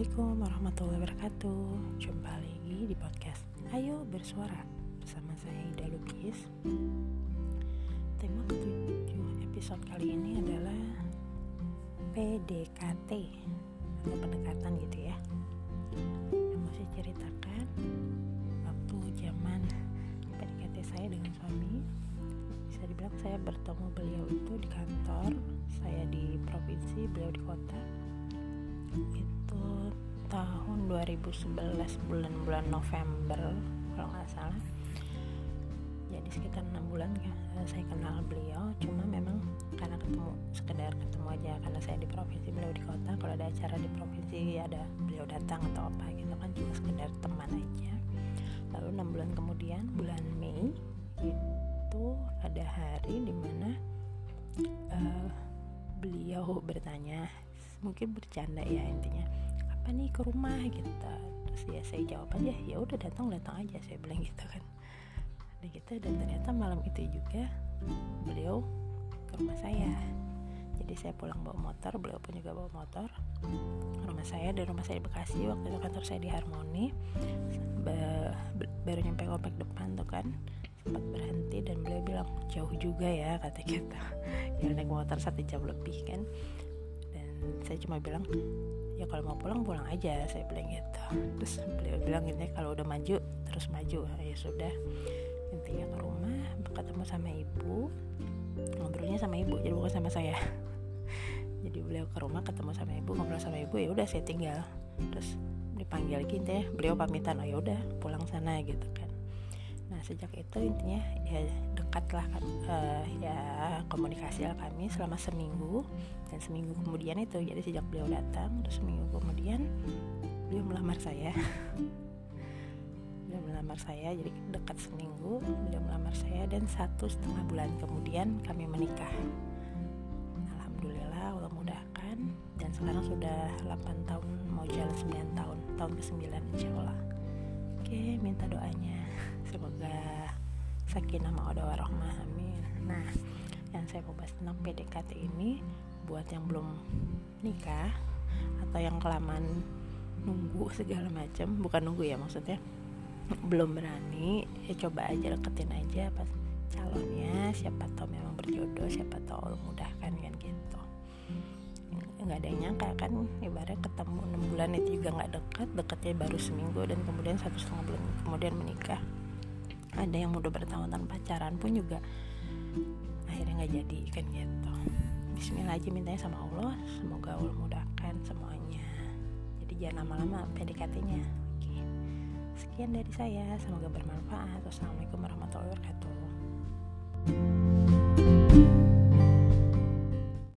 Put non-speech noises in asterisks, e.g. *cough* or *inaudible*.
warahmatullahi wabarakatuh. Jumpa lagi di podcast Ayo Bersuara Bersama saya Ida Lubis Tema ketujuh episode kali ini adalah PDKT Atau pendekatan gitu ya. Yang mau saya ceritakan Waktu zaman PDKT saya dengan suami Bisa dibilang saya bertemu beliau itu di kantor Saya di provinsi, beliau di kota tahun 2011 bulan-bulan November kalau nggak salah. Jadi sekitar enam bulan ya saya kenal beliau. Cuma memang karena ketemu sekedar ketemu aja karena saya di provinsi beliau di kota. Kalau ada acara di provinsi ada beliau datang atau apa gitu kan cuma sekedar teman aja. Lalu enam bulan kemudian bulan Mei itu ada hari di mana uh, beliau bertanya mungkin bercanda ya intinya apa nih ke rumah gitu. Terus ya saya jawab aja ya udah datang datang aja saya bilang *laughs* gitu kan. Dan gitu dan ternyata malam itu juga beliau ke rumah saya. Jadi saya pulang bawa motor beliau pun juga bawa motor. Rumah saya dari rumah saya di Bekasi waktu itu kantor saya di Harmoni. Baru nyampe komplek depan tuh kan sempat berhenti dan beliau bilang jauh juga ya kata kita. *laughs* Ya naik motor satu jam lebih kan saya cuma bilang ya kalau mau pulang pulang aja saya bilang gitu. Terus beliau bilang ini kalau udah maju terus maju. Ya sudah intinya ke rumah ketemu sama ibu ngobrolnya sama ibu jadi bukan sama saya. *laughs* Jadi beliau ke rumah ketemu sama ibu ngobrol sama ibu ya udah saya tinggal. Terus dipanggil lagi intinya beliau pamitan oh ya udah pulang sana gitu kan nah sejak itu intinya ya dekatlah uh, ya komunikasi lah kami selama seminggu. Dan seminggu kemudian itu jadi sejak beliau datang terus seminggu kemudian beliau melamar saya. Beliau melamar saya jadi dekat seminggu beliau melamar saya dan satu setengah bulan kemudian kami menikah. Alhamdulillah Allah mudahkan. Dan sekarang sudah 8 tahun mau jalan 9 tahun tahun ke 9 insya Allah oke minta doanya. Semoga sakinah mawaddah warahmah amin. Nah yang saya mau bahas tentang PDKT ini buat yang belum nikah atau yang kelamaan nunggu segala macam bukan nunggu ya maksudnya belum berani ya coba aja deketin aja pas calonnya siapa tahu memang berjodoh siapa tahu mudahkan kan gitu nggak ada yang nyangka kan? Ibarat ketemu enam bulan itu juga nggak dekat dekatnya baru seminggu dan kemudian satu setengah bulan kemudian menikah. Ada yang udah bertahun-tahun pacaran pun juga akhirnya nggak jadi kan gitu. Bismillah aja mintanya sama Allah semoga Allah mudahkan semuanya. Jadi jangan lama-lama PDKT-nya. Sekian dari saya semoga bermanfaat. Wassalamualaikum warahmatullahi